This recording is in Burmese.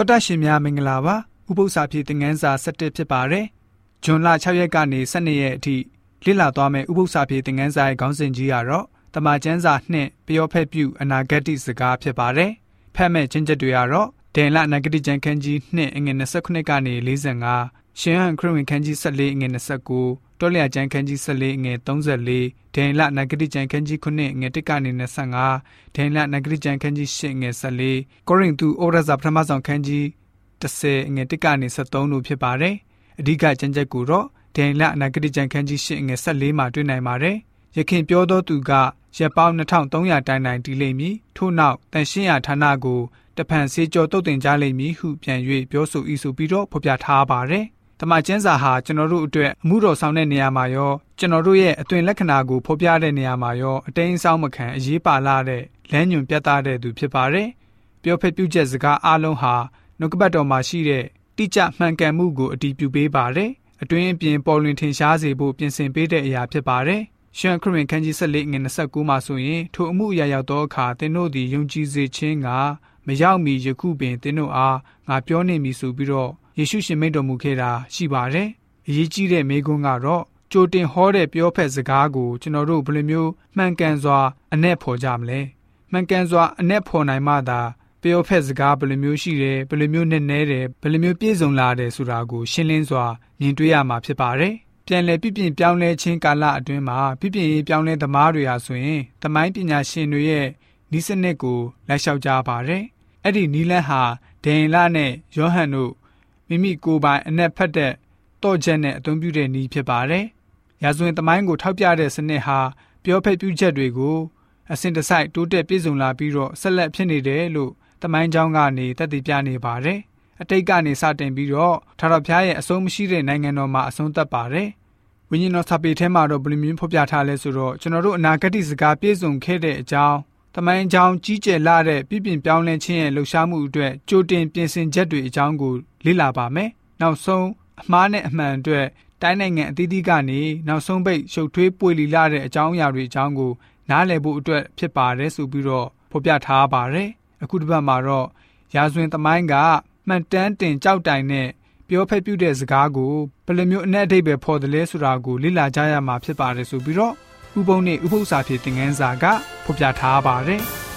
တော်တရှင်များမင်္ဂလာပါဥပု္ပ္ပစာပြေသင်ငန်းစာ7ဖြစ်ပါတယ်ဇွန်လ6ရက်ကနေ12ရက်အထိလေ့လာသွားမယ့်ဥပု္ပ္ပစာပြေသင်ငန်းစာရဲ့ခေါင်းစဉ်ကြီးကတော့တမန်ကျမ်းစာနှင့်ပျောဖက်ပြုအနာဂတ်စကားဖြစ်ပါတယ်ဖတ်မဲ့ချင်းချက်တွေကတော့ဒန်လနဂတိကျမ်းခန်းကြီး2အငယ်29ကနေ45ရှင်ဟန်ခရစ်ဝင်ခန်းကြီး14အငယ်29 တောလျာကျမ်းခန်းကြီး14အငယ်34ဒန်လနဂတိကျမ်းခန်းကြီး9အငယ်1ကနေ25ဒန်လနဂတိကျမ်းခန်းကြီး10အငယ်14ကိုရိန္သုဩရစာပထမဆုံးခန်းကြီး10အငယ်1ကနေ73တို့ဖြစ်ပါတယ်အဓိကကျမ်းချက်ကိုတော့ဒန်လနဂတိကျမ်းခန်းကြီး10အငယ်14မှာတွေ့နိုင်ပါတယ်ရခင်ပြောသောသူကရက်ပေါင်း2300တိုင်တိုင်တည်လိမ့်မည်ထို့နောက်တန်ရှင်းရာဌာနကိုတဖန်စေကျော်တုတ်တင်ကြလိမ့်မည်ဟုပြန်၍ပြောဆိုဤဆိုပြီးတော့ဖော်ပြထားပါတယ်။ တမန်ကျမ်းစာဟာကျွန်တော်တို့အတွက်အမှုတော်ဆောင်တဲ့နေရာမှာရောကျွန်တော်တို့ရဲ့အသွင်လက္ခဏာကိုဖော်ပြတဲ့နေရာမှာရောအတိမ်းဆောင်မခံအရေးပါလာတဲ့လမ်းညွန်ပြသတဲ့သူဖြစ်ပါတယ်။ပြောဖက်ပြုချက်စကားအလုံးဟာနှုတ်ကပတ်တော်မှာရှိတဲ့တိကျမှန်ကန်မှုကိုအတည်ပြုပေးပါတယ်။အတွင်းအပြင်ပေါ်လွင်ထင်ရှားစေဖို့ပြင်ဆင်ပေးတဲ့အရာဖြစ်ပါတယ်။ရှန်ခရစ်ဝင်ခန်းကြီး14ငွေ29မှာဆိုရင်ထိုအမှုအရာရောက်သောအခါသင်တို့သည်ယုံကြည်စေခြင်းကမရောက်မီယခုပင်သင်တို့အားငါပြောနေမည်ဆိုပြီးတော့ ယေရှုရှင်မိန့်တော်မူခဲ့တာရှိပါတယ်။အရေးကြီးတဲ့မိကွန်းကတော့ကြိုတင်ဟောတဲ့ပြောဖက်စကားကိုကျွန်တော်တို့ဘယ်လိုမျိုးမှန်ကန်စွာအ내ဖော်ကြမလဲ။မှန်ကန်စွာအ내ဖော်နိုင်မှသာပြောဖက်စကားဘယ်လိုမျိုးရှိတယ်ဘယ်လိုမျိုးနဲ့နဲတယ်ဘယ်လိုမျိုးပြည့်စုံလာတယ်ဆိုတာကိုရှင်းလင်းစွာမြင်တွေ့ရမှာဖြစ်ပါတယ်။ပြန်လည်ပြပြင်ပြောင်းလဲခြင်းကာလအတွင်းမှာပြပြင်ရေးပြောင်းလဲသမားတွေဟာဆိုရင်သမိုင်းပညာရှင်တွေရဲ့ဤစနစ်ကိုလက်လျှောက်ကြပါတယ်။အဲ့ဒီနီလန်းဟာဒိန်လနဲ့ယောဟန်တို့ မိမိကိုယ်ပိုင်အနက်ဖက်တဲ့တော့ချက်နဲ့အသုံးပြုတဲ့နီးဖြစ်ပါတယ်။ရာဇဝင်သမိုင်းကိုထောက်ပြတဲ့စနစ်ဟာပြောဖက်ပြုချက်တွေကိုအစဉ်တစိုက်တိုးတက်ပြည့်စုံလာပြီးတော့ဆက်လက်ဖြစ်နေတယ်လို့သမိုင်းကြောင်းကနေသက်သေပြနေပါတယ်။အတိတ်ကနေစတင်ပြီးတော့ထာဝရဘုရားရဲ့အဆုံးမရှိတဲ့နိုင်ငံတော်မှာအဆုံးသတ်ပါတယ်။ဝိညာဉ်တော်စာပေထဲမှာတော့ဘယ်လိုမျိုးဖော်ပြထားလဲဆိုတော့ကျွန်တော်တို့အနာဂတ်စကားပြည့်စုံခဲ့တဲ့အကြောင်း တမိုင်းအကြောင်းကြီးကျယ်လာတဲ့ပြည်ပြင်ပြောင်းလဲခြင်းရဲ့လှုပ်ရှားမှုအတွက်ကြိုတင်ပြင်ဆင်ချက်တွေအကြောင်းကိုလေ့လာပါမယ်။နောက်ဆုံးအမှားနဲ့အမှန်အတွက်တိုင်းနိုင်ငံအသီးသီးကနေနောက်ဆုံးပိတ်ရှုပ်ထွေးပွေလီလာတဲ့အကြောင်းအရာတွေအကြောင်းကိုနားလည်ဖို့အတွက်ဖြစ်ပါတယ်ဆိုပြီးတော့ဖော်ပြထားပါတယ်။အခုတစ်ပတ်မှာတော့ရာဇဝင်သမိုင်းကမှန်တမ်းတင်ကြောက်တိုင်နဲ့ပြောဖက်ပြုတဲ့စကားကိုဘယ်လိုမျိုးအ내အဓိပ္ပာယ်ဖော်တယ်လဲဆိုတာကိုလေ့လာကြရမှာဖြစ်ပါတယ်ဆိုပြီးတော့ဥပုံနဲ့ဥပု္ပ္ပစာဖြစ်တဲ့ငန်းစာက ဖော်ပြထားပါတယ်။